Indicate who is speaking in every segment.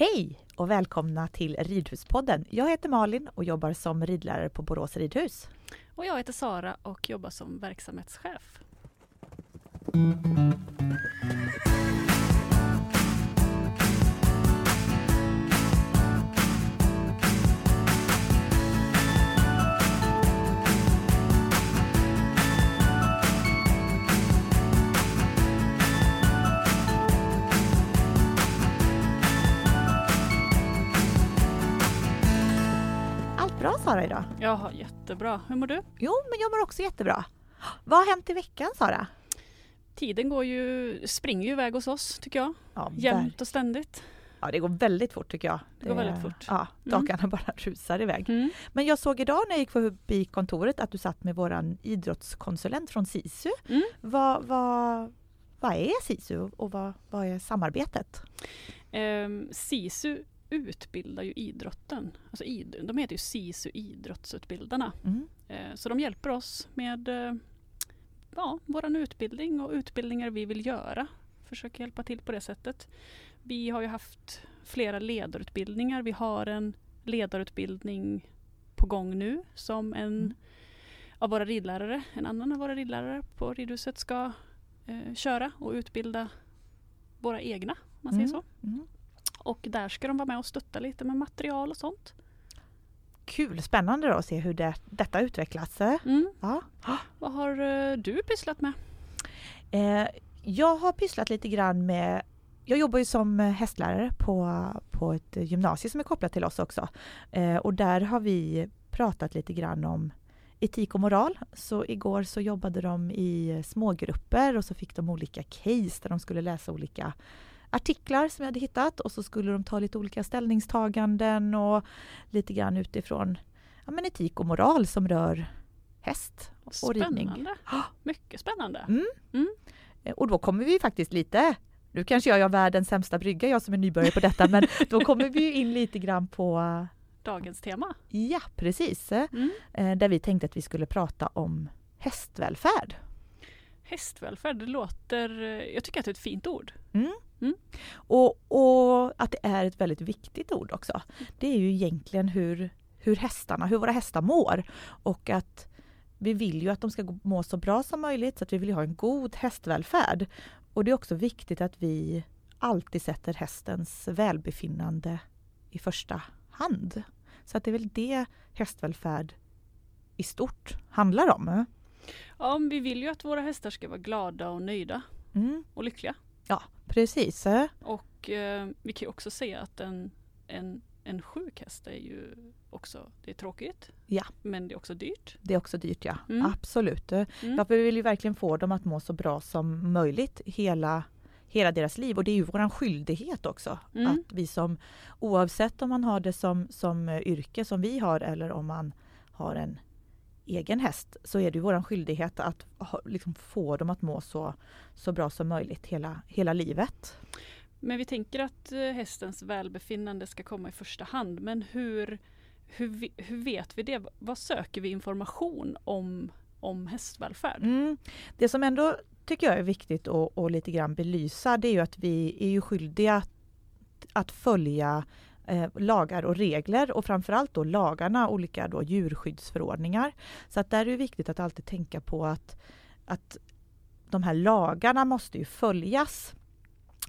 Speaker 1: Hej och välkomna till Ridhuspodden. Jag heter Malin och jobbar som ridlärare på Borås ridhus.
Speaker 2: Och jag heter Sara och jobbar som verksamhetschef. Mm. Har jättebra. Hur mår du?
Speaker 1: Jo, men jag mår också jättebra. Vad har hänt i veckan Sara?
Speaker 2: Tiden går ju, springer ju iväg hos oss tycker jag.
Speaker 1: Ja,
Speaker 2: Jämt och ständigt.
Speaker 1: Ja, det går väldigt fort tycker jag.
Speaker 2: Det går väldigt fort.
Speaker 1: Ja,
Speaker 2: Mm.
Speaker 1: dagarna bara rusar iväg.
Speaker 2: Mm.
Speaker 1: Men jag såg idag när jag gick förbi kontoret att du satt med våran idrottskonsulent från SISU.
Speaker 2: Mm.
Speaker 1: Vad, vad, vad är SISU och vad, vad är samarbetet?
Speaker 2: Ehm, SISU utbildar ju idrotten. Alltså id, de heter ju SISU Idrottsutbildarna.
Speaker 1: Mm.
Speaker 2: Eh, så de hjälper oss med eh, ja, vår utbildning och utbildningar vi vill göra. Försöker hjälpa till på det sättet. Vi har ju haft flera ledarutbildningar. Vi har en ledarutbildning på gång nu som en
Speaker 1: Mm.
Speaker 2: av våra ridlärare, en annan av våra ridlärare på ridhuset ska eh, köra och utbilda våra egna, om man säger
Speaker 1: Mm.
Speaker 2: så. Och där ska de vara med och stötta lite med material och sånt.
Speaker 1: Kul, spännande då att se hur det, detta utvecklas.
Speaker 2: Mm.
Speaker 1: Ja.
Speaker 2: Vad har eh, du pysslat med?
Speaker 1: Eh, jag har pysslat lite grann med jag jobbar ju som hästlärare på, på ett gymnasium som är kopplat till oss också. Eh, och där har vi pratat lite grann om etik och moral. Så igår så jobbade de i smågrupper och så fick de olika case där de skulle läsa olika artiklar som jag hade hittat och så skulle de ta lite olika ställningstaganden och lite grann utifrån ja, men etik och moral som rör häst och ridning.
Speaker 2: Spännande. Mycket spännande.
Speaker 1: Mm. Eh, Och då kommer vi faktiskt lite, nu kanske jag gör världens sämsta brygga, jag som är nybörjare på detta, men då kommer vi in lite grann på,
Speaker 2: Dagens tema.
Speaker 1: ja precis, eh,
Speaker 2: Mm.
Speaker 1: där vi tänkte att vi skulle prata om hästvälfärd.
Speaker 2: Hästvälfärd, det låter... eh, Jag tycker att det är ett fint ord.
Speaker 1: Och, och att det är ett väldigt viktigt ord också. Det är ju egentligen hur, hur hästarna, hur våra hästar mår och att vi vill ju att de ska må så bra som möjligt så att vi vill ju ha en god hästvälfärd. Och det är också viktigt att vi alltid sätter hästens välbefinnande i första hand. Så att det är väl det hästvälfärd i stort handlar om.
Speaker 2: Ja, vi vill ju att våra hästar ska vara glada och nöjda
Speaker 1: Mm,
Speaker 2: och lyckliga.
Speaker 1: Precis.
Speaker 2: Och eh, vi kan ju också se att en, en, en sjuk häst är ju också det är tråkigt.
Speaker 1: Ja.
Speaker 2: Men det är också dyrt.
Speaker 1: Det är också dyrt ja,
Speaker 2: Mm.
Speaker 1: absolut.
Speaker 2: Mm.
Speaker 1: Ja, vi vill ju verkligen få dem att må så bra som möjligt hela, hela deras liv. Och det är ju vår skyldighet också.
Speaker 2: Mm.
Speaker 1: Att vi som, oavsett om man har det som, som eh, yrke som vi har eller om man har en egen häst så är det vår skyldighet att liksom få dem att må så, så bra som möjligt hela, hela livet.
Speaker 2: Men vi tänker att eh, hästens välbefinnande ska komma i första hand. Men hur, hur, hur vet vi det? Vad söker vi information om, om hästvälfärd?
Speaker 1: Mm. Det som ändå tycker jag är viktigt att lite grann belysa det är ju att vi är ju skyldiga att, att följa eh, lagar och regler och framförallt då lagarna, olika då djurskyddsförordningar. Så att där är det viktigt att alltid tänka på att, att de här lagarna måste ju följas.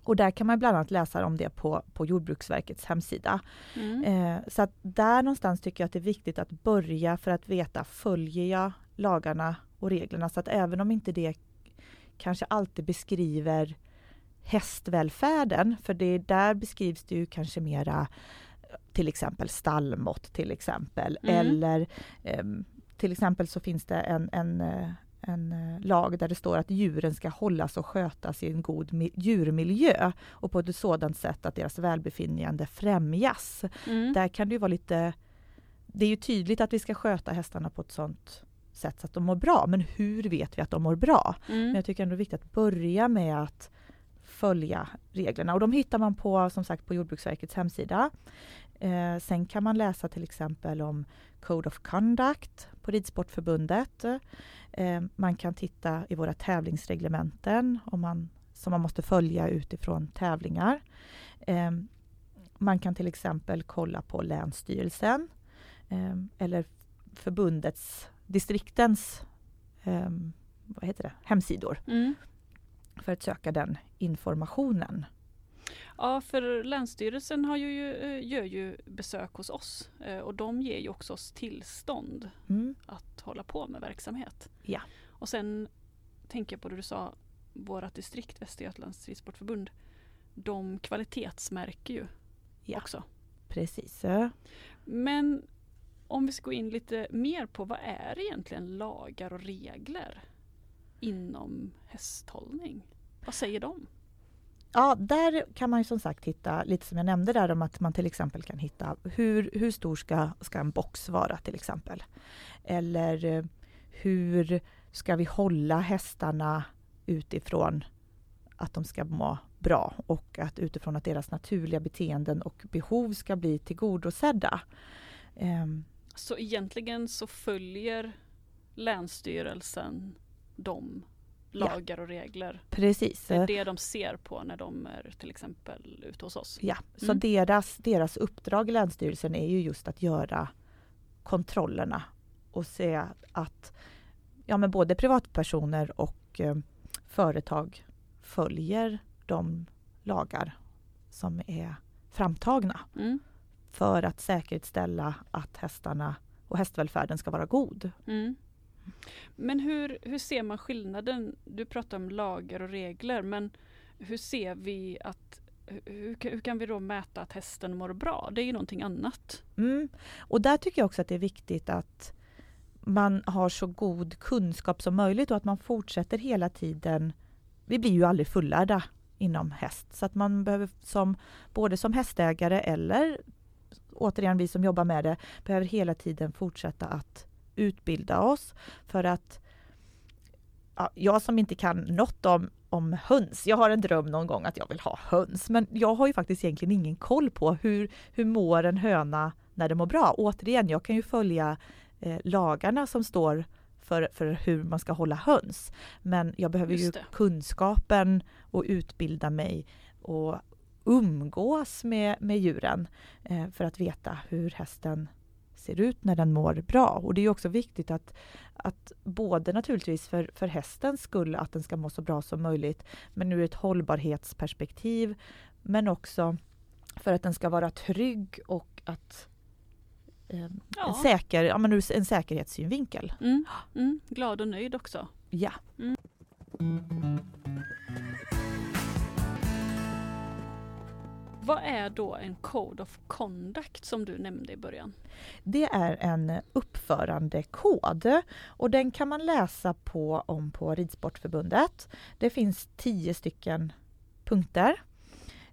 Speaker 1: Och där kan man bland annat läsa om det på, på Jordbruksverkets hemsida.
Speaker 2: Mm.
Speaker 1: Eh, så att där någonstans tycker jag att det är viktigt att börja för att veta, följer jag lagarna och reglerna? Så att även om inte det kanske alltid beskriver hästvälfärden, för det där beskrivs det ju kanske mera till exempel stallmått till exempel.
Speaker 2: Mm.
Speaker 1: Eller ehm, till exempel så finns det en, en, eh, en eh, lag där det står att djuren ska hållas och skötas i en god mi- djurmiljö och på ett sådant sätt att deras välbefinnande främjas.
Speaker 2: Mm.
Speaker 1: Där kan det ju vara lite... Det är ju tydligt att vi ska sköta hästarna på ett sådant sätt så att de mår bra. Men hur vet vi att de mår bra? Men
Speaker 2: Mm.
Speaker 1: jag tycker ändå det är viktigt att börja med att följa reglerna. Och de hittar man på, som sagt, på Jordbruksverkets hemsida. Eh, sen kan man läsa till exempel om Code of Conduct på Ridsportförbundet. Eh, man kan titta i våra tävlingsreglementen om man, som man måste följa utifrån tävlingar. Eh, man kan till exempel kolla på Länsstyrelsen eh, eller förbundets, distriktens eh, vad heter det, hemsidor
Speaker 2: Mm
Speaker 1: för att söka den informationen.
Speaker 2: Ja, för Länsstyrelsen har ju, eh, gör ju besök hos oss eh, och de ger ju också oss tillstånd
Speaker 1: Mm.
Speaker 2: att hålla på med verksamhet.
Speaker 1: Ja.
Speaker 2: Och sen tänker jag på det du sa, vårat distrikt Västergötlands ridsportförbund, de kvalitetsmärker ju
Speaker 1: Ja.
Speaker 2: också.
Speaker 1: Precis.
Speaker 2: Men om vi ska gå in lite mer på vad är egentligen lagar och regler inom hästhållning? Vad säger de?
Speaker 1: Ja, där kan man ju som sagt hitta, lite som jag nämnde där om att man till exempel kan hitta hur, hur stor ska, ska en box vara till exempel? Eller eh, hur ska vi hålla hästarna utifrån att de ska må bra och att utifrån att deras naturliga beteenden och behov ska bli tillgodosedda. Ehm,
Speaker 2: Så egentligen så följer Länsstyrelsen de lagar och regler.
Speaker 1: precis.
Speaker 2: Det är det de ser på när de är till exempel ute hos oss.
Speaker 1: Ja, så
Speaker 2: Mm.
Speaker 1: deras, deras uppdrag i Länsstyrelsen är ju just att göra kontrollerna och se att ja, men både privatpersoner och eh, företag följer de lagar som är framtagna
Speaker 2: Mm.
Speaker 1: för att säkerställa att hästarna och hästvälfärden ska vara god.
Speaker 2: Mm. Men hur, hur ser man skillnaden? Du pratar om lagar och regler men hur ser vi att hur, hur kan vi då mäta att hästen mår bra? Det är ju någonting annat.
Speaker 1: Mm. Och där tycker jag också att det är viktigt att man har så god kunskap som möjligt och att man fortsätter hela tiden. Vi blir ju aldrig fullärda inom häst så att man behöver som både som hästägare eller återigen vi som jobbar med det behöver hela tiden fortsätta att utbilda oss för att ja, jag som inte kan något om, om höns, jag har en dröm någon gång att jag vill ha höns men jag har ju faktiskt egentligen ingen koll på hur, hur mår en höna när det mår bra. Återigen, jag kan ju följa eh, lagarna som står för, för hur man ska hålla höns. Men jag behöver ju kunskapen och utbilda mig och umgås med, med djuren eh, för att veta hur hästen ser ut när den mår bra. Och det är också viktigt att, att både naturligtvis för, för hästens skull att den ska må så bra som möjligt men ur ett hållbarhetsperspektiv men också för att den ska vara trygg och att eh, en,
Speaker 2: Ja.
Speaker 1: säker, ja, men ur en säkerhetssynvinkel.
Speaker 2: Mm. Mm. Glad och nöjd också.
Speaker 1: Ja.
Speaker 2: Vad är då en Code of Conduct som du nämnde i början?
Speaker 1: Det är en uppförandekod och den kan man läsa på om på Ridsportförbundet. Det finns tio stycken punkter.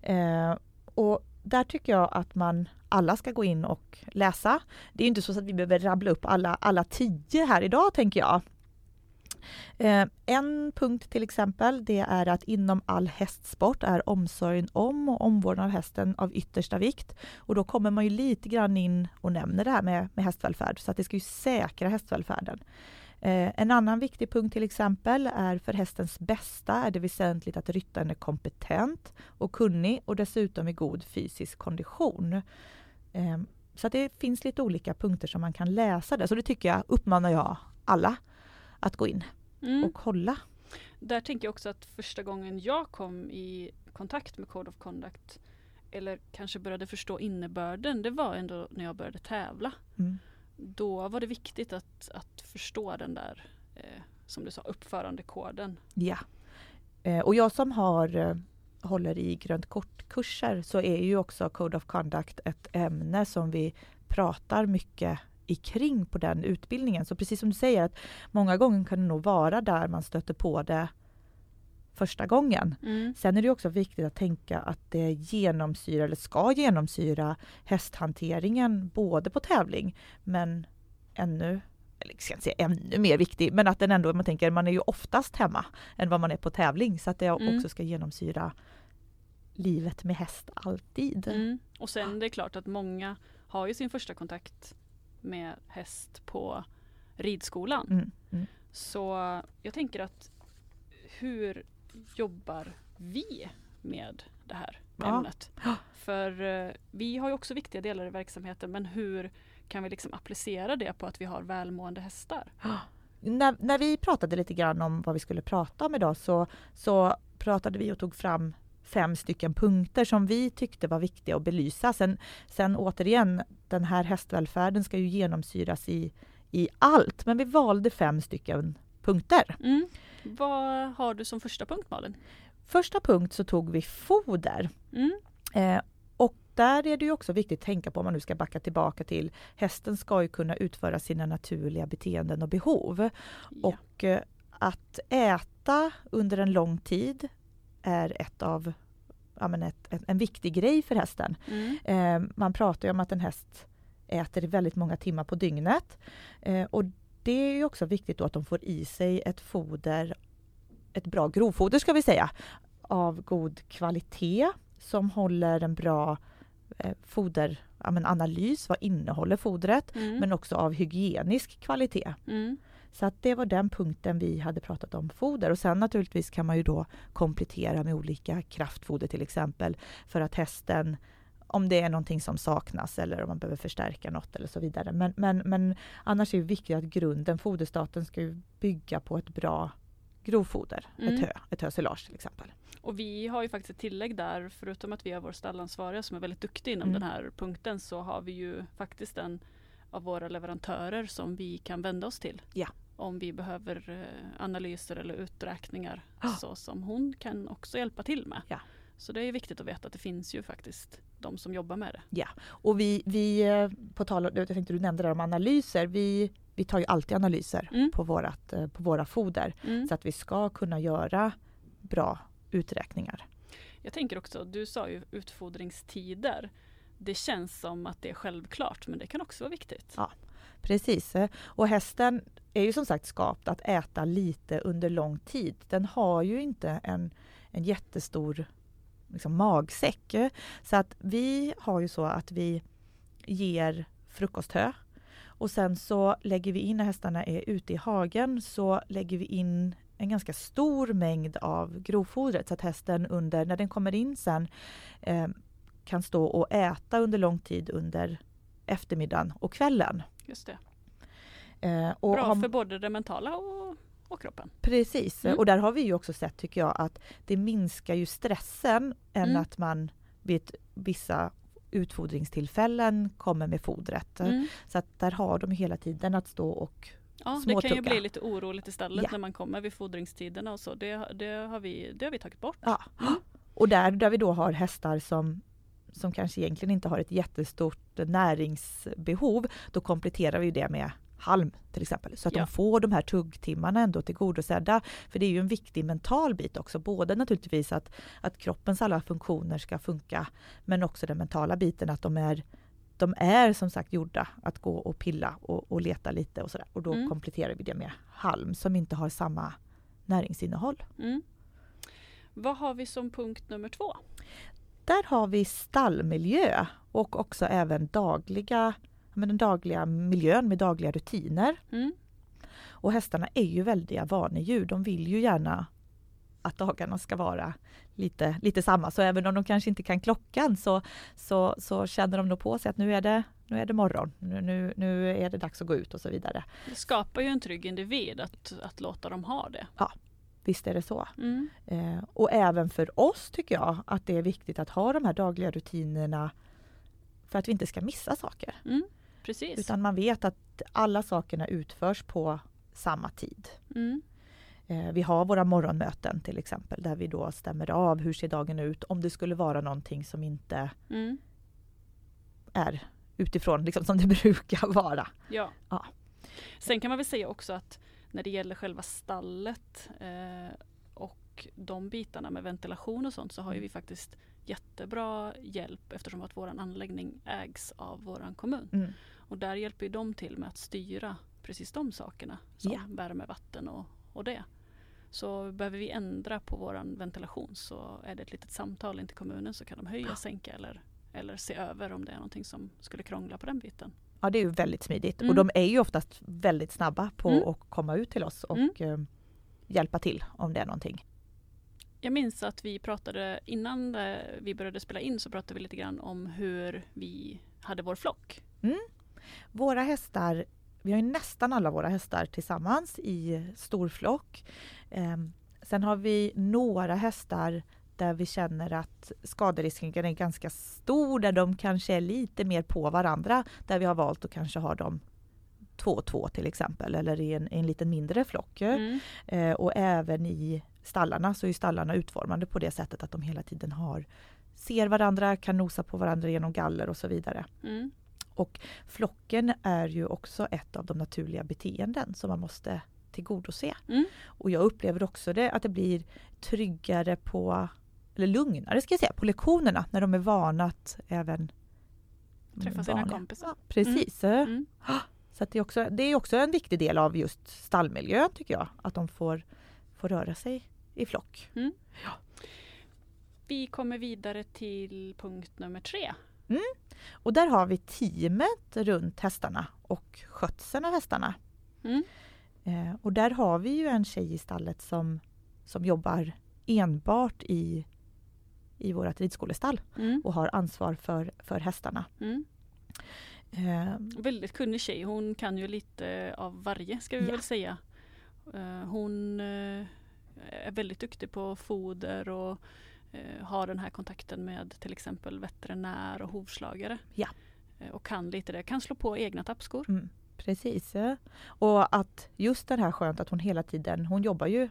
Speaker 1: Eh, och där tycker jag att man alla ska gå in och läsa. Det är inte så att vi behöver rabbla upp alla, alla tio här idag tänker jag. Eh, en punkt till exempel det är att inom all hästsport är omsorgen om och omvårdnad av hästen av yttersta vikt. Och då kommer man ju lite grann in och nämner det här med, med hästvälfärd så att det ska ju säkra hästvälfärden. Eh, en annan viktig punkt till exempel är för hästens bästa är det väsentligt att ryttaren är kompetent och kunnig och dessutom i god fysisk kondition. Eh, så att det finns lite olika punkter som man kan läsa där. Så det tycker jag uppmanar jag alla att gå in
Speaker 2: Mm.
Speaker 1: och kolla.
Speaker 2: Där tänker jag också att första gången jag kom i kontakt med Code of Conduct eller kanske började förstå innebörden, det var ändå när jag började tävla.
Speaker 1: Mm.
Speaker 2: Då var det viktigt att, att förstå den där, eh, som du sa, uppförandekoden.
Speaker 1: Ja. Eh, och jag som har eh, håller i grönt kort-kurser så är ju också Code of Conduct ett ämne som vi pratar mycket i kring på den utbildningen. Så precis som du säger att många gånger kan det nog vara där man stöter på det första gången.
Speaker 2: Mm.
Speaker 1: Sen är det också viktigt att tänka att det genomsyrar eller ska genomsyra hästhanteringen både på tävling men ännu eller jag ska inte säga ännu mer viktig, men att den ändå, man tänker, man är ju oftast hemma än vad man är på tävling, så att det
Speaker 2: Mm.
Speaker 1: också ska genomsyra livet med häst alltid.
Speaker 2: Mm. Och sen det är klart att många har ju sin första kontakt med häst på ridskolan.
Speaker 1: Mm, mm.
Speaker 2: Så jag tänker att hur jobbar vi med det här?
Speaker 1: Ja.
Speaker 2: ämnet. För eh, vi har ju också viktiga delar i verksamheten men hur kan vi liksom applicera det på att vi har välmående hästar?
Speaker 1: När, när vi pratade lite grann om vad vi skulle prata om idag så, så pratade vi och tog fram fem stycken punkter som vi tyckte var viktiga att belysa. Sen, sen återigen, den här hästvälfärden ska ju genomsyras i, i allt, men vi valde fem stycken punkter.
Speaker 2: Mm. Vad har du som första punkt Malin?
Speaker 1: Första punkt så tog vi foder.
Speaker 2: Mm.
Speaker 1: Eh, och där är det ju också viktigt att tänka på om man nu ska backa tillbaka till hästen ska ju kunna utföra sina naturliga beteenden och behov.
Speaker 2: Ja.
Speaker 1: Och eh, att äta under en lång tid är ett av, ja, men ett, en, en viktig grej för hästen.
Speaker 2: Mm.
Speaker 1: Eh, man pratar om att en häst äter väldigt många timmar på dygnet. Eh, och det är också viktigt att de får i sig ett foder, ett bra grovfoder ska vi säga, av god kvalitet som håller en bra eh, foder, ja, men analys, vad innehåller fodret,
Speaker 2: Mm.
Speaker 1: men också av hygienisk kvalitet.
Speaker 2: Mm.
Speaker 1: Så att det var den punkten vi hade pratat om foder och sen naturligtvis kan man ju då komplettera med olika kraftfoder till exempel för att hästen om det är någonting som saknas eller om man behöver förstärka något eller så vidare. Men, men, men annars är det viktigt att grunden, foderstaten ska ju bygga på ett bra grovfoder,
Speaker 2: Mm.
Speaker 1: ett hö, ett hösilage till exempel.
Speaker 2: Och vi har ju faktiskt ett tillägg där, förutom att vi har vår stallansvariga som är väldigt duktig inom
Speaker 1: Mm.
Speaker 2: den här punkten så har vi ju faktiskt en av våra leverantörer som vi kan vända oss till.
Speaker 1: Ja.
Speaker 2: Om vi behöver eh, analyser eller uträkningar
Speaker 1: Ah.
Speaker 2: så som hon kan också hjälpa till med.
Speaker 1: Ja.
Speaker 2: Så det är viktigt att veta att det finns ju faktiskt de som jobbar med det.
Speaker 1: Och vi, vi eh, på tal om, jag tänkte du nämnde det om analyser, vi, vi tar ju alltid analyser
Speaker 2: Mm.
Speaker 1: på, vårat, eh, på våra foder
Speaker 2: Mm.
Speaker 1: så att vi ska kunna göra bra uträkningar.
Speaker 2: Jag tänker också, du sa ju utfodringstider. Det känns som att det är självklart men det kan också vara viktigt.
Speaker 1: Ja. Precis. Och hästen är ju som sagt skapt att äta lite under lång tid. Den har ju inte en, en jättestor liksom, magsäck. Så att vi har ju så att vi ger frukosthö och sen så lägger vi in när hästarna är ute i hagen så lägger vi in en ganska stor mängd av grovfodret så att hästen under, när den kommer in sen eh, kan stå och äta under lång tid under eftermiddagen och kvällen.
Speaker 2: Just det.
Speaker 1: Eh,
Speaker 2: Bra
Speaker 1: har-
Speaker 2: för både det mentala och, och kroppen.
Speaker 1: Precis,
Speaker 2: Mm.
Speaker 1: och där har vi ju också sett tycker jag att det minskar ju stressen än
Speaker 2: Mm.
Speaker 1: att man vid vissa utfodringstillfällen kommer med fodret.
Speaker 2: Mm.
Speaker 1: Så att där har de hela tiden att stå och
Speaker 2: Ja, det kan ju bli lite oroligt istället
Speaker 1: Ja.
Speaker 2: när man kommer vid fodringstiderna och så. Det, det, har, vi, det har vi tagit bort.
Speaker 1: Ja.
Speaker 2: Mm.
Speaker 1: Och där, där vi då har hästar som, som kanske egentligen inte har ett jättestort näringsbehov, då kompletterar vi det med halm till exempel. Så att
Speaker 2: Ja.
Speaker 1: de får de här tuggtimmarna ändå tillgodosedda. För det är ju en viktig mental bit också. Både naturligtvis att, att kroppens alla funktioner ska funka, men också den mentala biten att de är de är som sagt gjorda att gå och pilla och, och leta lite och sådär. Och då
Speaker 2: Mm.
Speaker 1: kompletterar vi det med halm som inte har samma näringsinnehåll.
Speaker 2: Mm. Vad har vi som punkt nummer två?
Speaker 1: Där har vi stallmiljö och också även dagliga, ja, men den dagliga miljön med dagliga rutiner.
Speaker 2: Mm.
Speaker 1: Och hästarna är ju väldiga vanedjur. De vill ju gärna att dagarna ska vara lite, lite samma. Så även om de kanske inte kan klockan så, så, så känner de nog på sig att nu är det, nu är det morgon. Nu, nu, nu är det dags att gå ut och så vidare.
Speaker 2: Det skapar ju en trygg individ att, att låta dem ha det.
Speaker 1: Visst är det så.
Speaker 2: Mm.
Speaker 1: Eh, och även för oss tycker jag att det är viktigt att ha de här dagliga rutinerna för att vi inte ska missa saker.
Speaker 2: Mm. Precis.
Speaker 1: Utan man vet att alla sakerna utförs på samma tid.
Speaker 2: Mm.
Speaker 1: Eh, vi har våra morgonmöten till exempel där vi då stämmer av hur ser dagen ut om det skulle vara någonting som inte
Speaker 2: Mm.
Speaker 1: är utifrån liksom, som det brukar vara.
Speaker 2: Ja.
Speaker 1: Ja.
Speaker 2: Sen kan man väl säga också att när det gäller själva stallet eh, och de bitarna med ventilation och sånt så har ju vi faktiskt jättebra hjälp eftersom att vår anläggning ägs av vår kommun.
Speaker 1: Mm.
Speaker 2: Och där hjälper ju de till med att styra precis de sakerna som
Speaker 1: Ja.
Speaker 2: värme, vatten och, och det. Så behöver vi ändra på vår ventilation så är det ett litet samtal in till kommunen så kan de höja, sänka eller, eller se över om det är någonting som skulle krångla på den biten.
Speaker 1: Ja, det är ju väldigt smidigt
Speaker 2: Mm.
Speaker 1: och de är ju oftast väldigt snabba på
Speaker 2: Mm.
Speaker 1: att komma ut till oss och
Speaker 2: Mm.
Speaker 1: eh, hjälpa till om det är någonting.
Speaker 2: Jag minns att vi pratade innan vi började spela in så pratade vi lite grann om hur vi hade vår flock.
Speaker 1: Mm. Våra hästar, vi har ju nästan alla våra hästar tillsammans i stor flock. Eh, sen har vi några hästar där vi känner att skaderisken är ganska stor, där de kanske är lite mer på varandra, där vi har valt att kanske ha dem två och två till exempel, eller i en, en lite mindre flock. Mm. Eh, och även i stallarna så är stallarna utformade på det sättet att de hela tiden har ser varandra, kan nosa på varandra genom galler och så vidare. Mm. Och flocken är ju också ett av de naturliga beteenden som man måste tillgodose. Mm. Och jag upplever också det att det blir tryggare på, eller lugnare ska jag säga, på lektionerna när de är vana att även
Speaker 2: träffa sina kompisar. Ja,
Speaker 1: precis. Mm. mm. Så det, är också, det är också en viktig del av just stallmiljön tycker jag, att de får, får röra sig i flock. Mm. Ja.
Speaker 2: Vi kommer vidare till punkt nummer tre.
Speaker 1: Mm. Och där har vi teamet runt hästarna och skötseln av hästarna. Mm. Eh, och där har vi ju en tjej i stallet som, som jobbar enbart i, i vårt ridskolestall mm. och har ansvar för, för hästarna. Mm.
Speaker 2: Eh, Väldigt kunnig tjej. Hon kan ju lite av varje ska vi ja. väl säga. Eh, hon eh, är väldigt duktig på foder och eh, har den här kontakten med till exempel veterinär och hovslagare.
Speaker 1: Ja.
Speaker 2: Eh, och kan lite det, kan slå på egna tappskor. Mm,
Speaker 1: precis. Och att just det här skönt att hon hela tiden, hon jobbar ju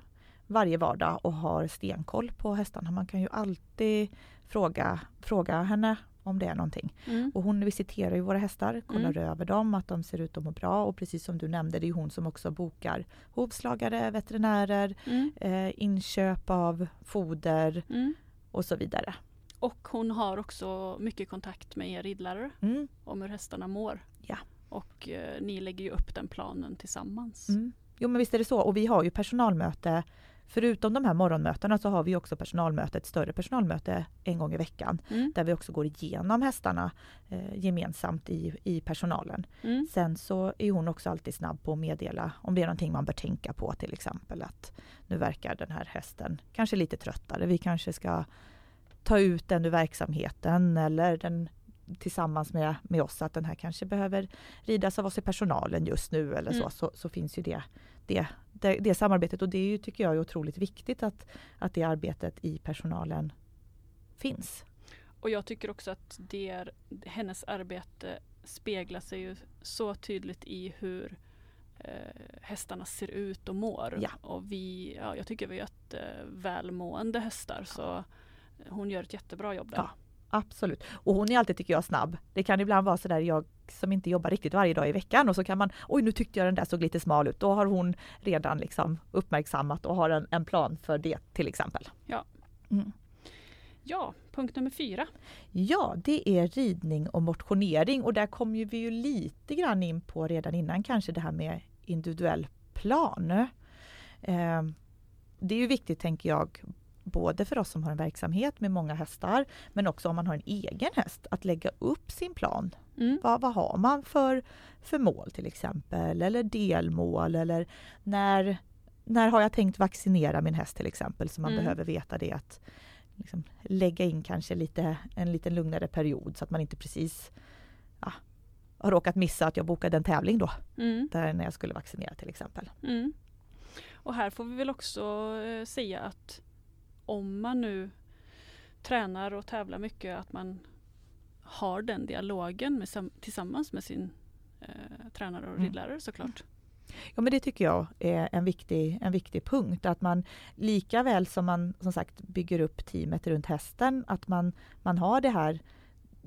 Speaker 1: varje vardag och har stenkoll på hästarna. Man kan ju alltid fråga, fråga henne om det är någonting. Mm. Och hon visiterar ju våra hästar, kollar mm. över dem, att de ser ut att må bra och precis som du nämnde, det är hon som också bokar hovslagare, veterinärer, mm. eh, inköp av foder mm. och så vidare.
Speaker 2: Och hon har också mycket kontakt med er ridlärare mm. om hur hästarna mår.
Speaker 1: Ja.
Speaker 2: Och eh, ni lägger ju upp den planen tillsammans.
Speaker 1: Mm. Jo men visst är det så och vi har ju personalmöte Förutom de här morgonmötena så har vi också personalmöte, ett större personalmöte en gång i veckan. Mm. Där vi också går igenom hästarna eh, gemensamt i, i personalen. Mm. Sen så är hon också alltid snabb på att meddela om det är någonting man bör tänka på till exempel att nu verkar den här hästen kanske lite tröttare. Vi kanske ska ta ut den ur verksamheten eller den tillsammans med, med oss att den här kanske behöver ridas av oss i personalen just nu eller mm. så, så, så finns ju det, det det, det samarbetet och det är ju, tycker jag är otroligt viktigt att, att det arbetet i personalen finns.
Speaker 2: Och jag tycker också att det är, hennes arbete speglar sig ju så tydligt i hur eh, hästarna ser ut och mår.
Speaker 1: Ja.
Speaker 2: Och vi, ja, jag tycker vi har ett välmående hästar så hon gör ett jättebra jobb där.
Speaker 1: Ja. Absolut. Och hon är alltid, tycker jag, snabb. Det kan ibland vara sådär, jag som inte jobbar riktigt varje dag i veckan och så kan man, oj nu tyckte jag den där såg lite smal ut. Då har hon redan liksom uppmärksammat och har en, en plan för det till exempel.
Speaker 2: Ja. Mm. Ja, punkt nummer fyra.
Speaker 1: Ja, det är ridning och motionering och där kommer vi ju lite grann in på redan innan kanske det här med individuell plan. Eh, det är ju viktigt tänker jag både för oss som har en verksamhet med många hästar men också om man har en egen häst att lägga upp sin plan. Mm. Vad, vad har man för, för mål till exempel eller delmål eller när, när har jag tänkt vaccinera min häst till exempel så man mm. behöver veta det att liksom, lägga in kanske lite, en lite lugnare period så att man inte precis ja, har råkat missa att jag bokade en tävling då. Mm. Där när jag skulle vaccinera till exempel.
Speaker 2: Mm. Och här får vi väl också eh, säga att om man nu tränar och tävlar mycket att man har den dialogen med, tillsammans med sin eh, tränare och mm. ridlärare såklart.
Speaker 1: Ja men det tycker jag är en viktig, en viktig punkt. Att man lika väl som man som sagt bygger upp teamet runt hästen, att man, man har det här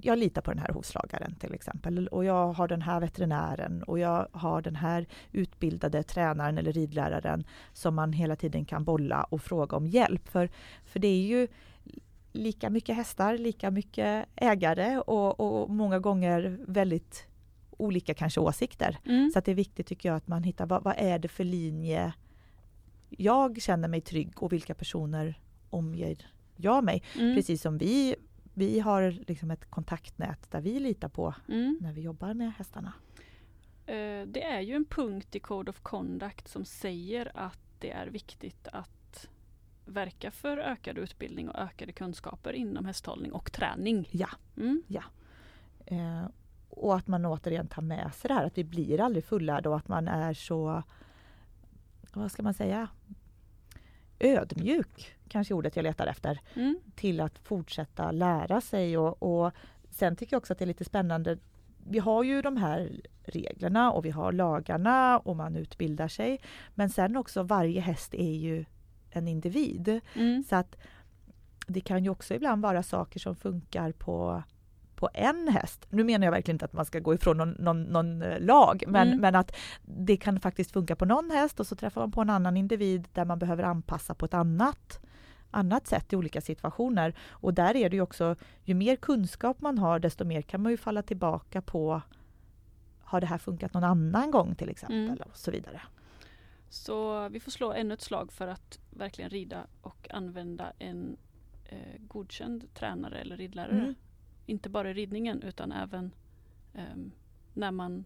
Speaker 1: jag litar på den här hovslagaren till exempel och jag har den här veterinären och jag har den här utbildade tränaren eller ridläraren som man hela tiden kan bolla och fråga om hjälp. För, för det är ju lika mycket hästar, lika mycket ägare och, och många gånger väldigt olika kanske åsikter. Mm. Så det är viktigt tycker jag att man hittar vad, vad är det för linje jag känner mig trygg och vilka personer omger jag mig. Mm. Precis som vi vi har liksom ett kontaktnät där vi litar på mm. när vi jobbar med hästarna.
Speaker 2: Eh, det är ju en punkt i Code of Conduct som säger att det är viktigt att verka för ökad utbildning och ökade kunskaper inom hästhållning och träning.
Speaker 1: Ja.
Speaker 2: Mm.
Speaker 1: Eh, och att man återigen tar med sig det här att vi blir aldrig fullärda och att man är så, vad ska man säga, ödmjuk, kanske ordet jag letar efter,
Speaker 2: Mm.
Speaker 1: till att fortsätta lära sig och, och sen tycker jag också att det är lite spännande. Vi har ju de här reglerna och vi har lagarna och man utbildar sig. Men sen också varje häst är ju en individ.
Speaker 2: Mm.
Speaker 1: Så att det kan ju också ibland vara saker som funkar på, på en häst. Nu menar jag verkligen inte att man ska gå ifrån någon, någon, någon eh, lag, men,
Speaker 2: Mm.
Speaker 1: men att det kan faktiskt funka på någon häst och så träffar man på en annan individ där man behöver anpassa på ett annat annat sätt i olika situationer. Och där är det ju också, ju mer kunskap man har desto mer kan man ju falla tillbaka på har det här funkat någon annan gång till exempel
Speaker 2: Mm.
Speaker 1: och så vidare.
Speaker 2: Så vi får slå ännu ett slag för att verkligen rida och använda en eh, godkänd tränare eller ridlärare.
Speaker 1: Mm.
Speaker 2: Inte bara i ridningen utan även ehm, när man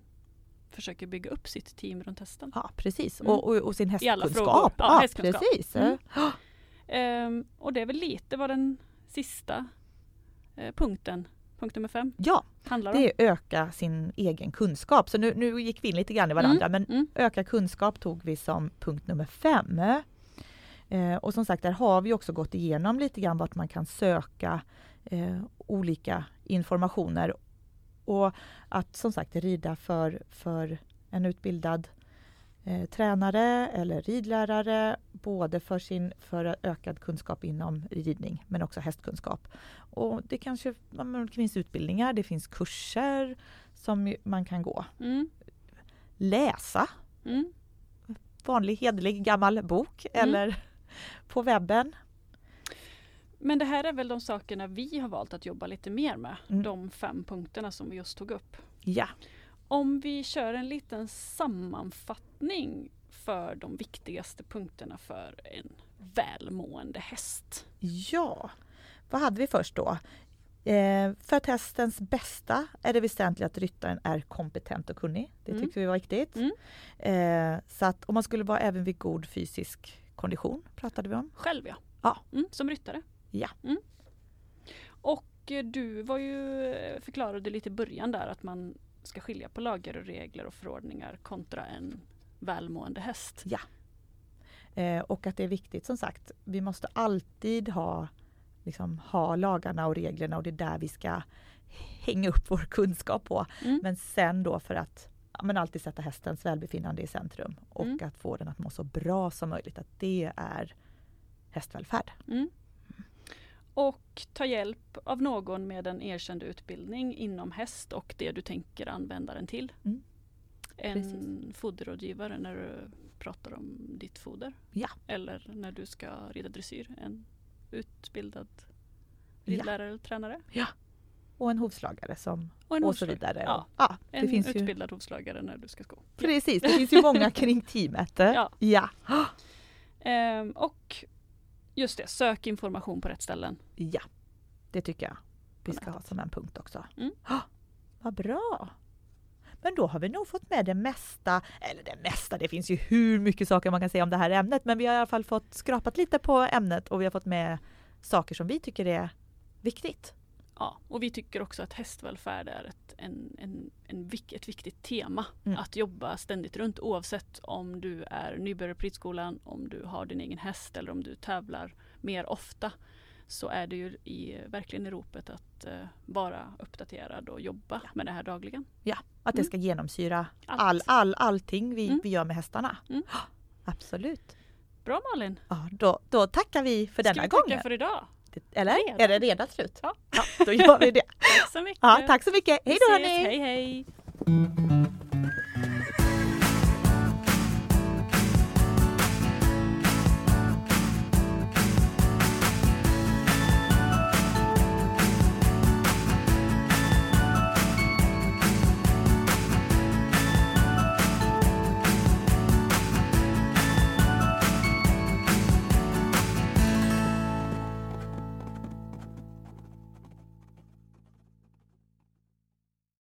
Speaker 2: försöker bygga upp sitt team runt hästen.
Speaker 1: Ja precis,
Speaker 2: Mm.
Speaker 1: och, och, och sin hästkunskap.
Speaker 2: frågor. Ja, hästkunskap.
Speaker 1: precis.
Speaker 2: Mm. Ehm, och det är väl lite vad den sista eh, punkten, punkt nummer fem,
Speaker 1: Ja,
Speaker 2: handlar om.
Speaker 1: det är öka sin egen kunskap. Så nu, nu gick vi in lite grann i varandra, men
Speaker 2: Mm.
Speaker 1: öka kunskap tog vi som punkt nummer fem. Eh, och som sagt, där har vi också gått igenom lite grann vart man kan söka eh, olika informationer. Och att som sagt rida för, för en utbildad eh, tränare eller ridlärare, både för sin för ökad kunskap inom ridning men också hästkunskap. Och det kanske det finns utbildningar, det finns kurser som man kan gå.
Speaker 2: Mm.
Speaker 1: Läsa
Speaker 2: Mm.
Speaker 1: vanlig hederlig gammal bok
Speaker 2: Mm.
Speaker 1: eller på webben.
Speaker 2: Men det här är väl de sakerna vi har valt att jobba lite mer med.
Speaker 1: Mm.
Speaker 2: De fem punkterna som vi just tog upp.
Speaker 1: Ja,
Speaker 2: Om vi kör en liten sammanfattning för de viktigaste punkterna för en välmående häst.
Speaker 1: ja. Vad hade vi först då? Eh, för att hästens bästa är det väsentligt att ryttaren är kompetent och kunnig. Det
Speaker 2: Mm.
Speaker 1: tyckte vi var viktigt.
Speaker 2: Mm.
Speaker 1: Eh, så att om man skulle vara även vid god fysisk kondition pratade vi om.
Speaker 2: Själv ja.
Speaker 1: Ja.
Speaker 2: Mm, som ryttare.
Speaker 1: Ja.
Speaker 2: Mm. Och eh, du var ju, eh, förklarade lite i början där att man ska skilja på lagar och regler och förordningar kontra en välmående häst.
Speaker 1: Eh, och att det är viktigt som sagt, vi måste alltid ha, liksom, ha lagarna och reglerna och det är där vi ska hänga upp vår kunskap på.
Speaker 2: Mm.
Speaker 1: Men sen då för att ja, men alltid sätta hästens välbefinnande i centrum och
Speaker 2: Mm.
Speaker 1: att få den att må så bra som möjligt. Att det är hästvälfärd.
Speaker 2: Mm. Och ta hjälp av någon med en erkänd utbildning inom häst och det du tänker använda den till.
Speaker 1: Mm.
Speaker 2: En
Speaker 1: Precis.
Speaker 2: foderrådgivare när du pratar om ditt foder.
Speaker 1: Ja.
Speaker 2: Eller när du ska rida dressyr. En utbildad
Speaker 1: Ja.
Speaker 2: ridlärare eller tränare.
Speaker 1: Och en hovslagare som,
Speaker 2: Och, en
Speaker 1: och så vidare.
Speaker 2: Ja,
Speaker 1: Ja, det
Speaker 2: en
Speaker 1: finns ju,
Speaker 2: utbildad hovslagare när du ska sko.
Speaker 1: precis, det finns ju många kring teamet.
Speaker 2: Ja.
Speaker 1: ja.
Speaker 2: Ehm, och just det, sök information på rätt ställen.
Speaker 1: Ja, det tycker jag vi ska ha som en punkt också.
Speaker 2: Mm.
Speaker 1: Ah, vad bra! Men då har vi nog fått med det mesta, eller det mesta, det finns ju hur mycket saker man kan säga om det här ämnet, men vi har i alla fall fått skrapat lite på ämnet och vi har fått med saker som vi tycker är viktigt.
Speaker 2: Ja, och vi tycker också att hästvälfärd är ett, en, en, en, ett viktigt tema
Speaker 1: Mm.
Speaker 2: att jobba ständigt runt oavsett om du är nybörjare på ridskolan, om du har din egen häst eller om du tävlar mer ofta. Så är det ju i, verkligen i ropet att eh, vara uppdaterad och jobba med det här dagligen.
Speaker 1: Att det
Speaker 2: Mm.
Speaker 1: ska genomsyra
Speaker 2: Allt.
Speaker 1: all, all, allting vi,
Speaker 2: Mm.
Speaker 1: vi gör med hästarna.
Speaker 2: Mm.
Speaker 1: Ah, Absolut.
Speaker 2: Bra Malin!
Speaker 1: Ja, då, då tackar vi för
Speaker 2: Ska
Speaker 1: denna
Speaker 2: vi tacka
Speaker 1: gången.
Speaker 2: för idag?
Speaker 1: Eller?
Speaker 2: Redan?
Speaker 1: Är det redan slut?
Speaker 2: Ja.
Speaker 1: Ja. Då gör vi det.
Speaker 2: Tack så mycket!
Speaker 1: Ja, tack så mycket. Hej då hörni!
Speaker 2: Hej hej!